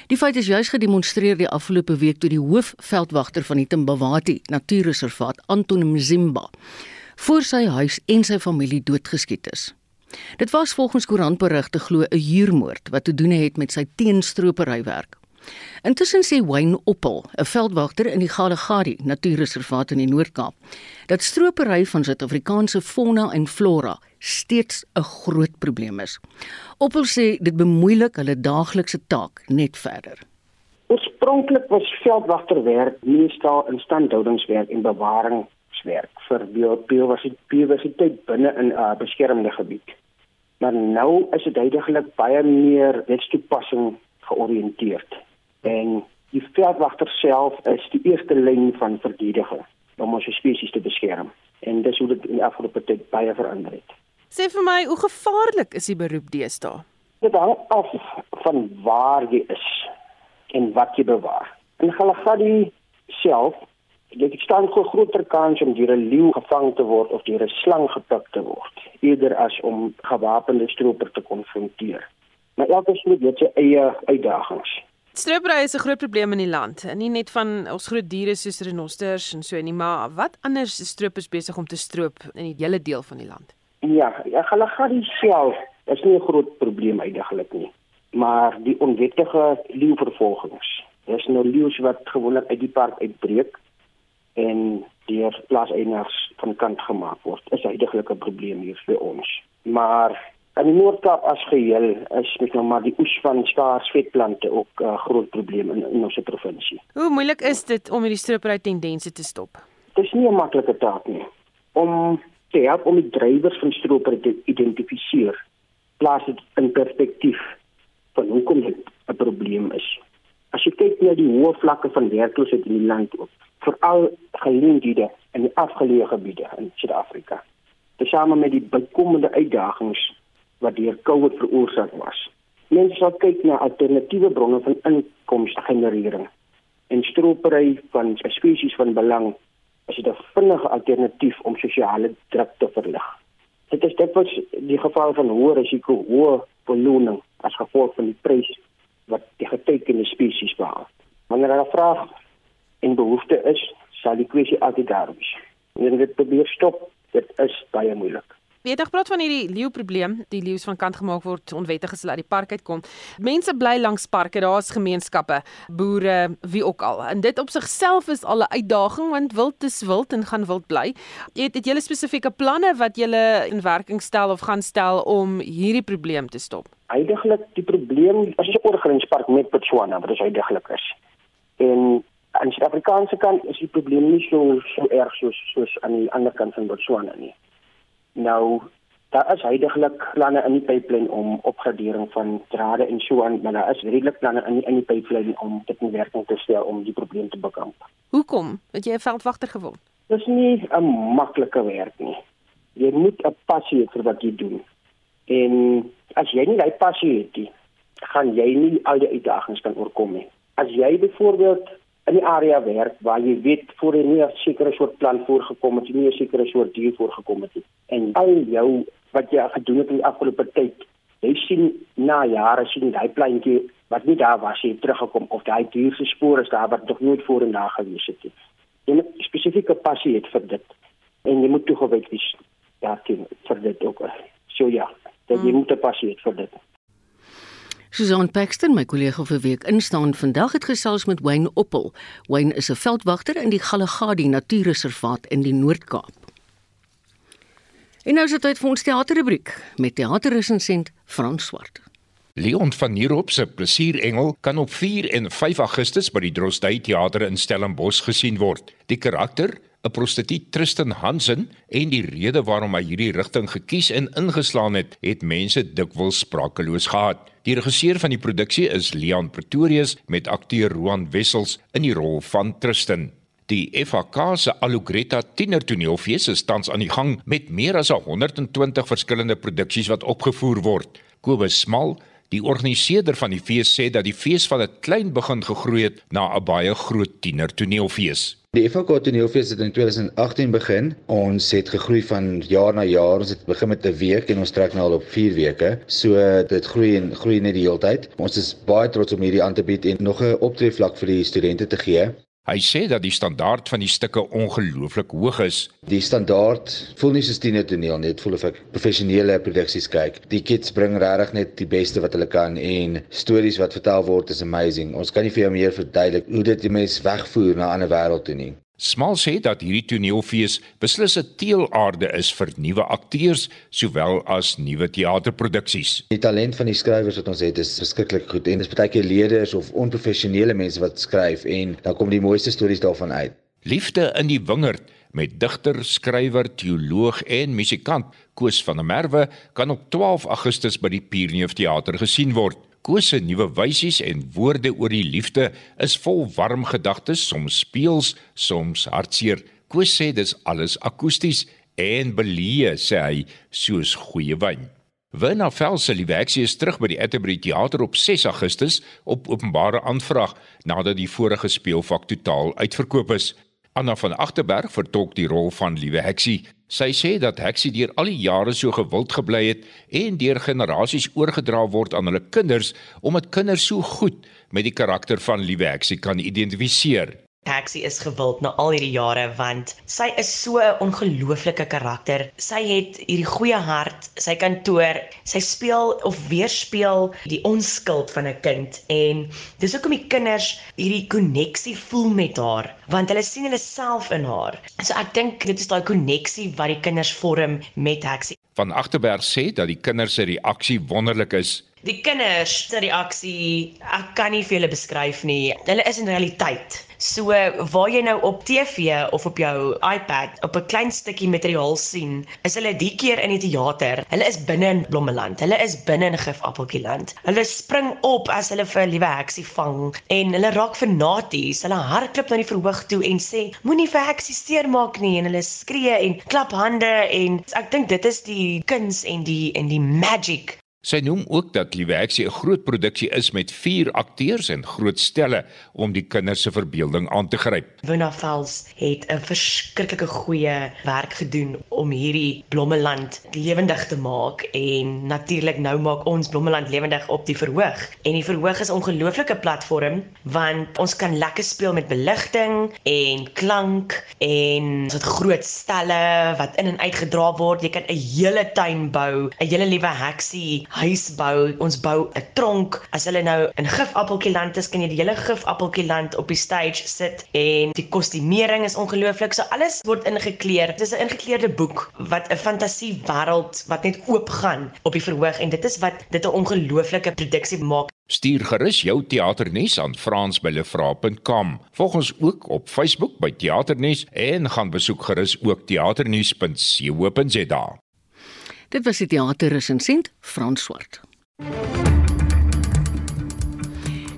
Die feit is juis gedemonstreer die afgelope week toe die hoofveldwagter van die Timbawati Natuurreservaat, Anton Mzimba, voor sy huis en sy familie doodgeskiet is. Dit was volgens koerantberigte glo 'n huurmoord wat te doen het met sy teenstroperywerk. Intussen sê Wayne Oppel, 'n veldwagter in die Galagadi Natuurreservaat in die Noord-Kaap, dat stropery van Suid-Afrikaanse fauna en flora steeds 'n groot probleem is. Oppel sê dit bemoeilik hulle daaglikse taak net verder. Oorspronklik was veldwagterwerk meestal instandhoudingswerk en bewaringswerk vir biodiversiteit binne 'n uh, beskermde gebied. Maar nou is dit duidelik baie meer wetstoepassing georiënteerd en die veldwagter self is die eerste lyn van verdediging om ons spesies te beskerm en dis hoe dit in die afgelope tyd baie verander het. Sê vir my, hoe gevaarlik is die beroep deesdae? Dit hang af van waar jy is en wat jy bewaar. In Galagadi self Dit staan vir groter kans om deur 'n leeu gevang te word of deur 'n slang gepik te word, eerder as om gewapende stroper te konfronteer. Maar elke stroop het sy eie uitdagings. Stropery is 'n groot probleem in die land. Nie net van ons groot diere soos renosters en so nie, maar wat anders is stroopers besig om te stroop in die hele deel van die land? Ja, ja, hulle gaan self is nie 'n groot probleem eintlik nie. Maar die onwettige leeuvervolgings. Daar's nou leeu's wat gewoonlik uit die park uitbreek en deur plaaseienaars van kant gemaak word. Is eintlik 'n probleem hier vir ons. Maar in die Noord-Kaap as geheel is met nou maar die oes van skaars vetplante ook 'n uh, groot probleem in, in ons provinsie. Hoe moeilik is dit om hierdie stropery tendense te stop? Dit is nie 'n maklike taak nie. Om te help om die drywers van stropery te identifiseer plaas dit in perspektief van hoekom dit 'n probleem is. As jy kyk na die hoë vlakke van werkloosheid in die land ook, veral geleenthede in die afgeleë gebiede in Suid-Afrika. Tesame met die bykomende uitdagings wat deur COVID veroorsaak was. Mense sal kyk na alternatiewe bronne van inkomste generering en stropery van spesies van belang as 'n vinnige alternatief om sosiale druk te verlig. Dit is dit was die geval van hoë risiko, hoë beloning as gevolg van die prys wat die getekende spesies behaal. Wanneer 'n vraag en behoefte is, sal die kwessie altyd daar wees. En dit probeer stop, dit is baie moeilik. Weet jy gepraat van hierdie leeu probleem, die leeu's van kant gemaak word onwettig as hulle uit die park uitkom. Mense bly langs parke, daar's gemeenskappe, boere, wie ook al. En dit op sigself is al 'n uitdaging want wild is wild en gaan wild bly. Het het julle spesifieke planne wat julle in werking stel of gaan stel om hierdie probleem te stop? Heidiglik die probleem as jy oor grenspark met Botswana, wat is heidiglik is. En aan die Suid-Afrikaanse kant is die probleem nie so so erg soos soos aan die ander kant van Botswana nie. Nou daar is heidaglik planne in die pipeline om opgradering van drade en so aan, maar daar is redelik planne in die, in die pipeline om dit in werking te stel om die probleem te bekamp. Hoekom het jy 'n veldwagter geword? Dis nie 'n maklike werk nie. Jy moet 'n passie hê vir wat jy doen. En as jy nie daai passie het nie, gaan jy nie al die uitdagings kan oorkom nie. As jy byvoorbeeld in die area werk waar jy weet voor jy nie 'n sekere soort plant voorgekom het, nie 'n sekere soort dier voorgekom het nie. En al jou wat jy gedoen het in die afgelope tyd, jy sien na jare sien daai plantjie wat nie daar was nie teruggekom of daai dier se spore is daar wat nog nooit voor en na gewees het nie. Jy moet spesifieke passie hê vir dit. En jy moet toegewyd wees daarteen vir dit ook. So ja, dat jy hmm. moet 'n passie hê vir dit. Susan Paxton, my kollega vir week instaan vandag het gesels met Wayne Oppel. Wayne is 'n veldwagter in die Galagadi Natuurreservaat in die Noord-Kaap. En nou is dit tyd vir ons teaterrubriek met teaterresensent Frans Swart. Leon van Nierop se Plesierengel kan op 4 en 5 Augustus by die Drostdy Theater in Stellenbosch gesien word. Die karakter 'n prostituut Tristan Hansen en die rede waarom hy hierdie rigting gekies en ingeslaan het, het mense dikwels sprakeloos gehad. Die regisseur van die produksie is Leon Pretorius met akteur Roan Wessels in die rol van Tristan. Die FHK se Alugretta Tienertoneelfees is tans aan die gang met meer as 120 verskillende produksies wat opgevoer word. Kobus Smal, die organiseerder van die fees sê dat die fees van 'n klein begin gegroei het na 'n baie groot tienertoneelfees. Die FK Toneelfees het in 2018 begin. Ons het gegroei van jaar na jaar. Ons het begin met 'n week en ons trek nou al op 4 weke. So dit groei en groei net die hele tyd. Ons is baie trots om hierdie aan te bied en nog 'n optreevlak vir die studente te gee. Hy sê dat die standaard van die stukke ongelooflik hoog is. Die standaard voel nie soos tiener toneel net voel of ek professionele produksies kyk. Die kids bring regtig net die beste wat hulle kan en stories wat vertel word is amazing. Ons kan nie vir jou meer verduidelik hoe dit die mens wegvoer na 'n ander wêreld toe nie. Smal sê dat hierdie toneelfees beslis 'n teelaarde is vir nuwe akteurs sowel as nuwe teaterproduksies. Die talent van die skrywers wat ons het is verskriklik goed en dis baie keer leerders of onprofessionele mense wat skryf en dan kom die mooiste stories daarvan uit. Liefde in die wingerd met digter, skrywer, teoloog en musikant Koos van der Merwe kan op 12 Augustus by die Pierneef Theater gesien word. Koos se nuwe wysies en woorde oor die liefde is vol warm gedagtes, soms speels, soms hartseer. Koos sê dis alles akoesties en beleë, sê hy, soos goeie wyn. Werner Velse Liewexie is terug by die Atterbury Theater op 6 Augustus op openbare aanvraag nadat die vorige speelvak totaal uitverkoop is. Anna van Agterberg vertolk die rol van Liewe Heksie. Sy sê dat Heksie deur al die jare so gewild gebly het en deur generasies oorgedra word aan hulle kinders omdat kinders so goed met die karakter van Liewe Heksie kan identifiseer. Taxi is gewild na al hierdie jare want sy is so 'n ongelooflike karakter. Sy het hierdie goeie hart, sy kantoor, sy speel of weerspieël die onskuld van 'n kind en dis hoekom die kinders hierdie koneksie voel met haar want hulle sien hulle self in haar. So ek dink dit is daai koneksie wat die kinders vorm met Taxi. Van Agterberg sê dat die kinders se reaksie wonderlik is. Die kinders se reaksie, ek kan nie vir julle beskryf nie. Hulle is in realiteit So waar jy nou op TV of op jou iPad op 'n klein stukkie materiaal sien, is hulle die keer in die teater. Hulle is binne in Blommeland. Hulle is binne in Gifappeltjieland. Hulle spring op as hulle vir 'n liewe heksie vang en hulle raak fanaties. Hulle hardloop na die verhoog toe en sê: "Moenie vir heksie seermaak nie." En hulle skree en klap hande en ek dink dit is die kuns en die en die magic Sy noem ook dat Liewexie 'n groot produksie is met 4 akteurs en groot stelle om die kinders se verbeelding aan te gryp. Wina Vels het 'n verskriklike goeie werk gedoen om hierdie Blommeland lewendig te maak en natuurlik nou maak ons Blommeland lewendig op die verhoog. En die verhoog is 'n ongelooflike platform want ons kan lekker speel met beligting en klank en ons het groot stelle wat in en uit gedra word. Jy kan 'n hele tuin bou, 'n hele liewe heksie huis bou, ons bou 'n tronk. As hulle nou in Gifappeltjieland is, kan jy die hele Gifappeltjieland op die stage sit en die kostuumering is ongelooflik. So alles word ingekleer. Dit is 'n ingekleurde boek wat 'n fantasiewêreld wat net oop gaan op die verhoog en dit is wat dit 'n ongelooflike produksie maak. Stuur gerus jou teaternuus aan frans@lefra.com. Volg ons ook op Facebook by Teaternuus en gaan besoek gerus ook teaternuus.co.za. Dit was die teaterresensent Frans Swart.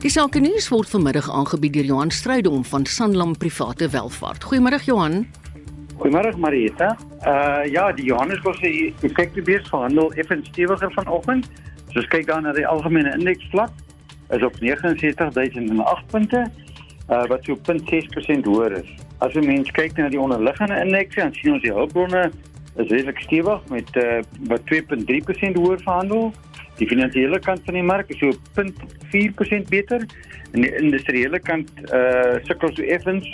Die sake nuus word vanmiddag aangebied deur Johan Strydom van Sanlam Private Welvaart. Goeiemôre Johan. Goeiemôre Marieta. Uh ja, die Johannesburgse effektebeurs verhandel effens stewiger vanoggend. So as kyk dan na die algemene indeksvlak is op 69008 punte, uh wat so 0.6% hoër is. As 'n mens kyk na die onderliggende indekse, dan sien ons die hulpbronne is redelik stewig met uh, wat 2.3% hoër verhandel. Die finansiële kant van die mark is so 0.4% beter en die industriële kant uh sukkel so effens.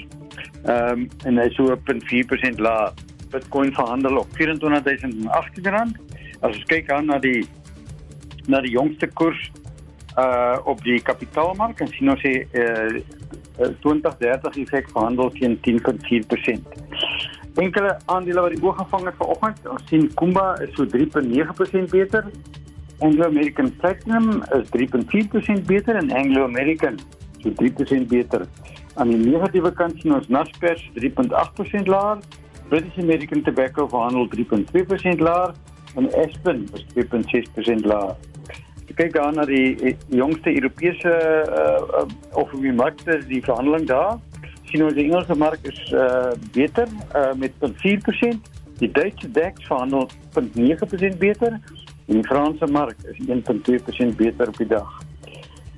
Ehm um, en hy so 0.4% laer. Bitcoin verhandel op 24018 rand. As ons kyk aan na die na die jongste koers uh op die kapitaalmark en sien ons sê uh 2030 effek verhandel teen 10.4% enkele aandele wat die oog gevang het vanoggend. Ons sien Kumba is so 3.9% beter. Anglo American Platinum is 3.4% beter en Anglo American so 3% beter. Aan die negatiewe kant sien ons Naspers 3.8% laer. British American Tobacco verhandel 3.2% laer en Aspen is 2.6% laer. Kyk dan na die, jongste Europese uh, uh, of wie markte die verhandeling daar sien ons die Engelse mark is uh beter uh met 0.4%. Die Duitse DAX verhandel 0.9% beter en die Franse mark is 1.2% beter op die dag.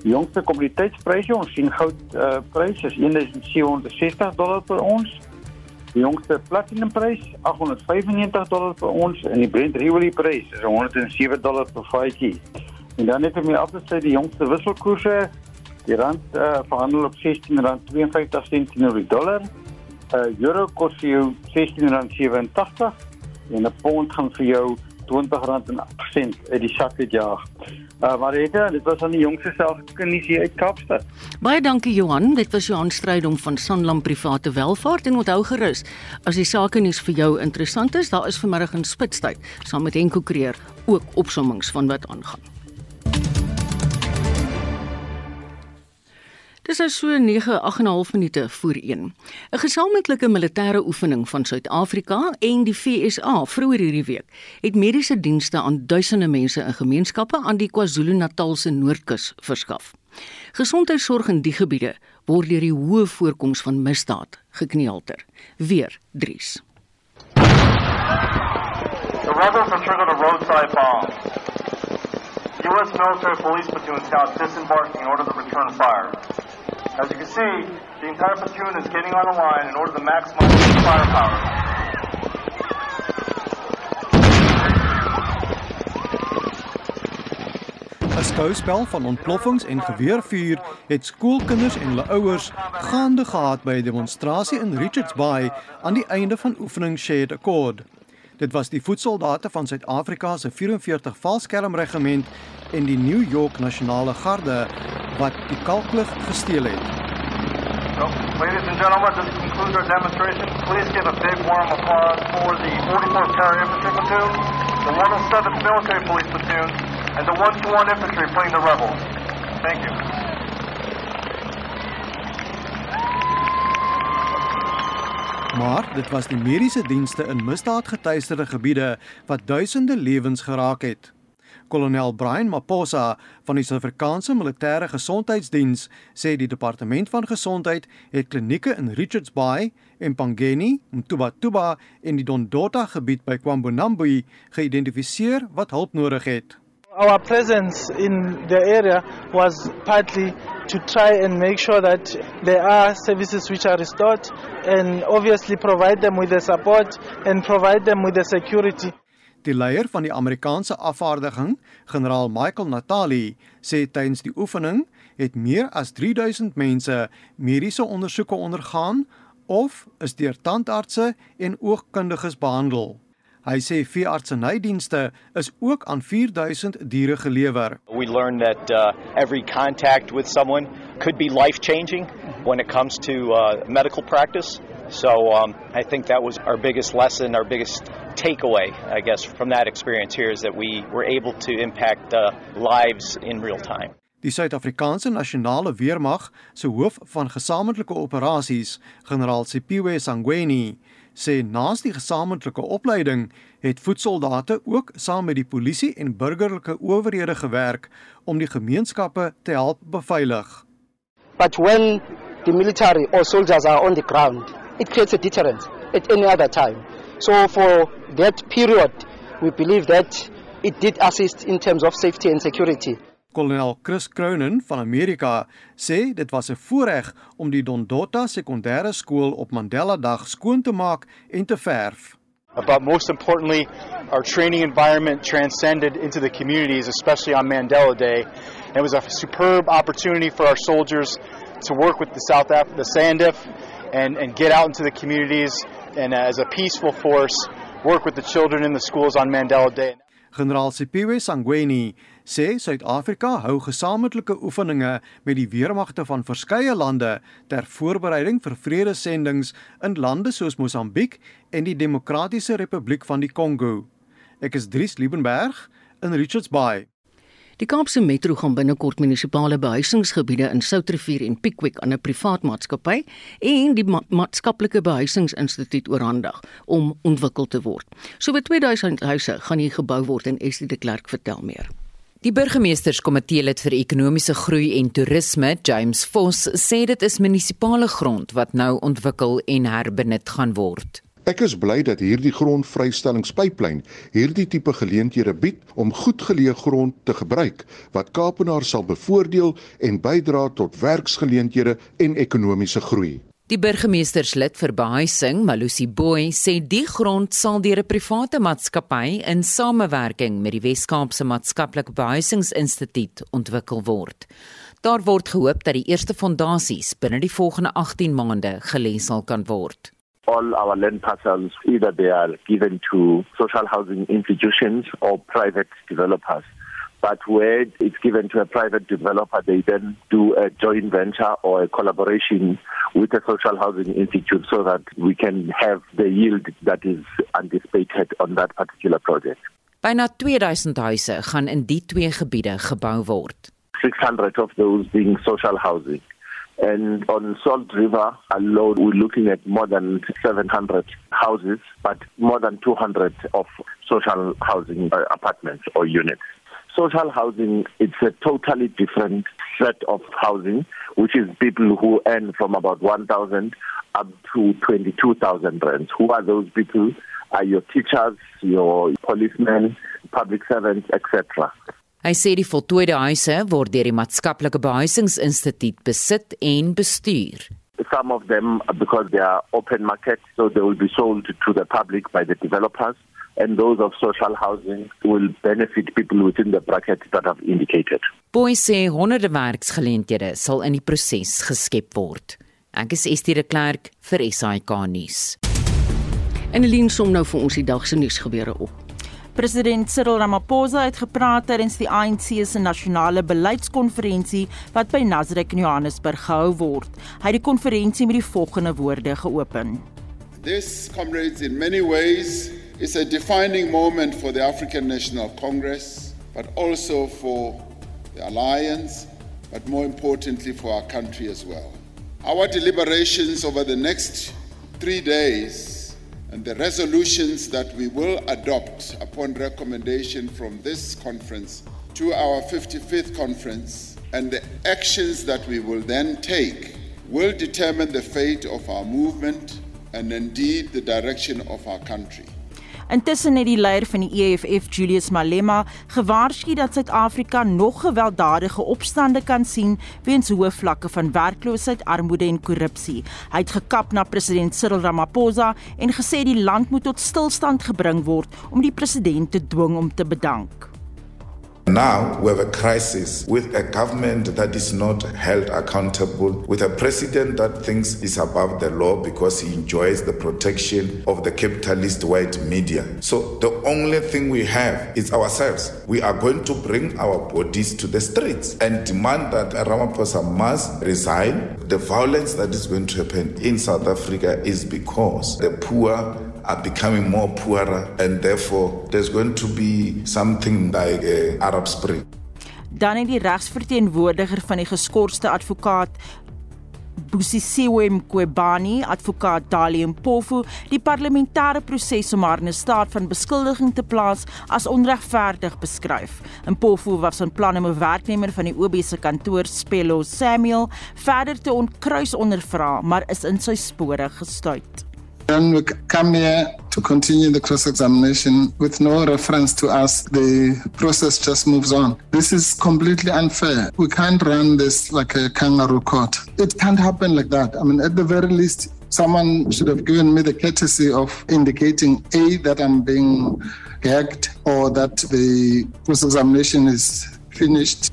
Die jongste kommoditeitspryse, ons sien goud uh prys is 1760 dollar per ons. Die jongste platinumprys 895 dollar per ons en die Brent olie prys is 107 dollar per vatjie. En dan net om af te sluit die jongste wisselkoerse Die rand uh, verhandel op R16.52 teenoor die dollar. 'n uh, Euro kos vir jou R16.87 en 'n pond gaan vir jou R20.8 uit die sak uit jaag. Uh, maar dit dit was aan die jongste selfkennis hier uit Kaapstad. Baie dankie Johan, dit was Johan Strydom van Sanlam Private Welvaart en onthou gerus as die sake nuus vir jou interessant is, daar is vanmiddag in Spitstyd saam met Henko Kreer ook opsommings van wat aangaan. Dis is so 9 8.5 minute voor 1. 'n Gesamentlike militêre oefening van Suid-Afrika en die FSA vroeër hierdie week het mediese dienste aan duisende mense in gemeenskappe aan die KwaZulu-Natal se Noordkus verskaf. Gesondheidsorg in die gebiede word deur die hoë voorkoms van misdaad gekneelter. Weer Dries. The rebels have triggered a roadside bomb. U.S. military police platoon scouts disembarked in order to return fire. As you can see, the entire platoon is getting on the line in order to maximize firepower. 'n Skouspel van ontploffings en geweervuur het skoolkinders en hulle ouers gaande gehad by 'n demonstrasie in Richards Bay aan die einde van oefening Shared Accord. Dit was die voetsoldate van Suid-Afrika se 44 valskermregiment en die New York Nasionale Garde wat die kalklig gesteel het. So, ladies and gentlemen, this concludes our demonstration. Please give a big warm applause for the 44th Infantry Platoon, the 107th Military Police Platoon, and the 121 Infantry playing the rebels. Thank you. Maar dit was die mediese dienste in misdaadgetuieerde gebiede wat duisende lewens geraak het. Kolonel Brian Maposa van die Suid-Afrikaanse Militêre Gesondheidsdiens sê die departement van gesondheid het klinieke in Richards Bay, Empangeni, Mtubatuba en die Dondota gebied by KwaMbonambi geïdentifiseer wat hulp nodig het. Our presence in the area was partly to try and make sure that there are services which are restored and obviously provide them with the support and provide them with the security. Die leier van die Amerikaanse afvaardiging, generaal Michael Natali, sê tydens die oefening het meer as 3000 mense mediese ondersoeke ondergaan of is deur tandartse en oogkundiges behandel. Hy sê veeartsenydienste is ook aan 4000 diere gelewer. We learned that uh, every contact with someone could be life-changing when it comes to uh, medical practice. So um, I think that was our biggest lesson, our biggest takeaway, I guess, from that experience here is that we were able to impact uh, lives in real time. Die Suid-Afrikaanse Nasionale Weermag se hoof van gesamentlike operasies, generaal Sipiwe Sangweni, sê naas die gesamentlike opleiding het voetsoldate ook saam met die polisie en burgerlike owerhede gewerk om die gemeenskappe te help beveilig. But when the military or soldiers are on the ground, it creates a deterrent at any other time. So for that period, we believe that it did assist in terms of safety and security. Kolonel Chris Cronin van Amerika sê dit was 'n voorreg om die Dondota Sekondêre Skool op Mandela Dag skoon te maak en te verf. But most importantly, our training environment transcended into the communities, especially on Mandela Day. And it was a superb opportunity for our soldiers to work with the South Af the SANDF and, and get out into the communities and uh, as a peaceful force work with the children in the schools on Mandela Day. Generaal Sipiwe Sangweni sê Suid-Afrika hou gesamentlike oefeninge met die weermagte van verskeie lande ter voorbereiding vir vredesendings in lande soos Mosambiek en die Demokratiese Republiek van die Kongo. Ek is Dries Liebenberg in Richards Bay. Die Kaapse Metro gaan binnekort munisipale behuisingsgebiede in Soutrivier en Pickwick aan 'n privaat maatskappy en die ma maatskaplike behuisingsinstituut oorhandig om ontwikkel te word. So vir 2000 huise gaan hier gebou word en Estie de Klerk vertel meer. Die burgemeesterskomitee lid vir ekonomiese groei en toerisme, James Vos, sê dit is munisipale grond wat nou ontwikkel en herbenut gaan word. Ek is bly dat hierdie grondvrystellingspyplyn hierdie tipe geleenthede bied om goedgeleë grond te gebruik wat Kaapenaars sal bevoordeel en bydra tot werksgeleenthede en ekonomiese groei. Die burgemeesterslid vir behuising, Malusi Boy, sê die grond sal deur 'n private maatskappy in samewerking met die Wes-Kaapse Maatskaplike Behuisingsinstituut ontwikkel word. Daar word gehoop dat die eerste fondasies binne die volgende 18 maande gelê sal kan word. all our land parcels, either they are given to social housing institutions or private developers. But where it's given to a private developer, they then do a joint venture or a collaboration with a social housing institute so that we can have the yield that is anticipated on that particular project. Byna 2000 huise gaan in die twee gebiede gebou word. 600 of those being social housing. And on Salt River alone, we're looking at more than 700 houses, but more than 200 of social housing uh, apartments or units. Social housing, it's a totally different set of housing, which is people who earn from about 1,000 up to 22,000 rents. Who are those people? Are your teachers, your policemen, public servants, etc. Hy sê die voltooide huise word deur die Maatskaplike Behuisingsinstituut besit en bestuur. Some of them, because they are open market, so they will be sold to the public by the developers. And those of social housing will benefit people within the bracket that I've indicated. Boy sê honderde werksgeleenthede sal in die proses geskep word. Ek is Estie de Klerk vir SAK nuus. En Eline som nou vir ons die dag se nuusgebeure op. President Cyril Ramaphosa het gepraat tydens die ANC se nasionale beleidskonferensie wat by Nasrek in Johannesburg gehou word. Hy het die konferensie met die volgende woorde geopen: This comrades in many ways is a defining moment for the African National Congress, but also for the alliance, but more importantly for our country as well. Our deliberations over the next 3 days and the resolutions that we will adopt upon recommendation from this conference to our 55th conference and the actions that we will then take will determine the fate of our movement and indeed the direction of our country. Intussen het die leier van die EFF, Julius Malema, gewaarsku dat Suid-Afrika nog gewelddadige opstande kan sien weens hoë vlakke van werkloosheid, armoede en korrupsie. Hy het gekap na president Cyril Ramaphosa en gesê die land moet tot stilstand gebring word om die president te dwing om te bedank. Now we have a crisis with a government that is not held accountable, with a president that thinks he's above the law because he enjoys the protection of the capitalist white media. So the only thing we have is ourselves. We are going to bring our bodies to the streets and demand that Ramaphosa must resign. The violence that is going to happen in South Africa is because the poor are becoming more poorer and therefore there's going to be something like a Arab Spring. Dan het die regsverteenwoordiger van die geskorste advokaat Busisiwe Mqobani, advokaat Dali Mpofu, die parlementêre proses om haar in 'n staat van beskuldiging te plaas as onregverdig beskryf. Mpofu was van plan om 'n werknemer van die OB se kantoor, Spello Samuel, verder te ontkruis ondervra, maar is in sy spore gestuit. Then we come here to continue the cross examination with no reference to us. The process just moves on. This is completely unfair. We can't run this like a kangaroo court. It can't happen like that. I mean, at the very least, someone should have given me the courtesy of indicating A, that I'm being gagged, or that the cross examination is finished.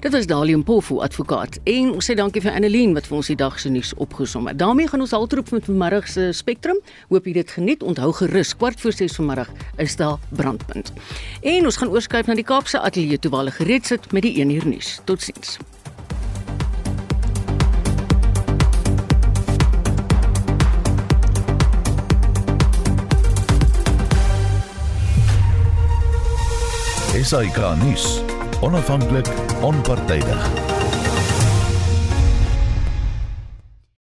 Dit was Dalium Pofu advokaat en ons sê dankie vir Annelien wat vir ons die dag se nuus opgesom het. daarmee gaan ons altroep met vanmiddag se Spectrum. Hoop jy dit geniet. Onthou gerus kwart voor 6 vanmiddag is daar brandpunt. En ons gaan oorskuif na die Kaapse ateljee toe waar hulle gereed sit met die 1 uur nuus. Totsiens. SAK nuus onafhanklik, onpartydig.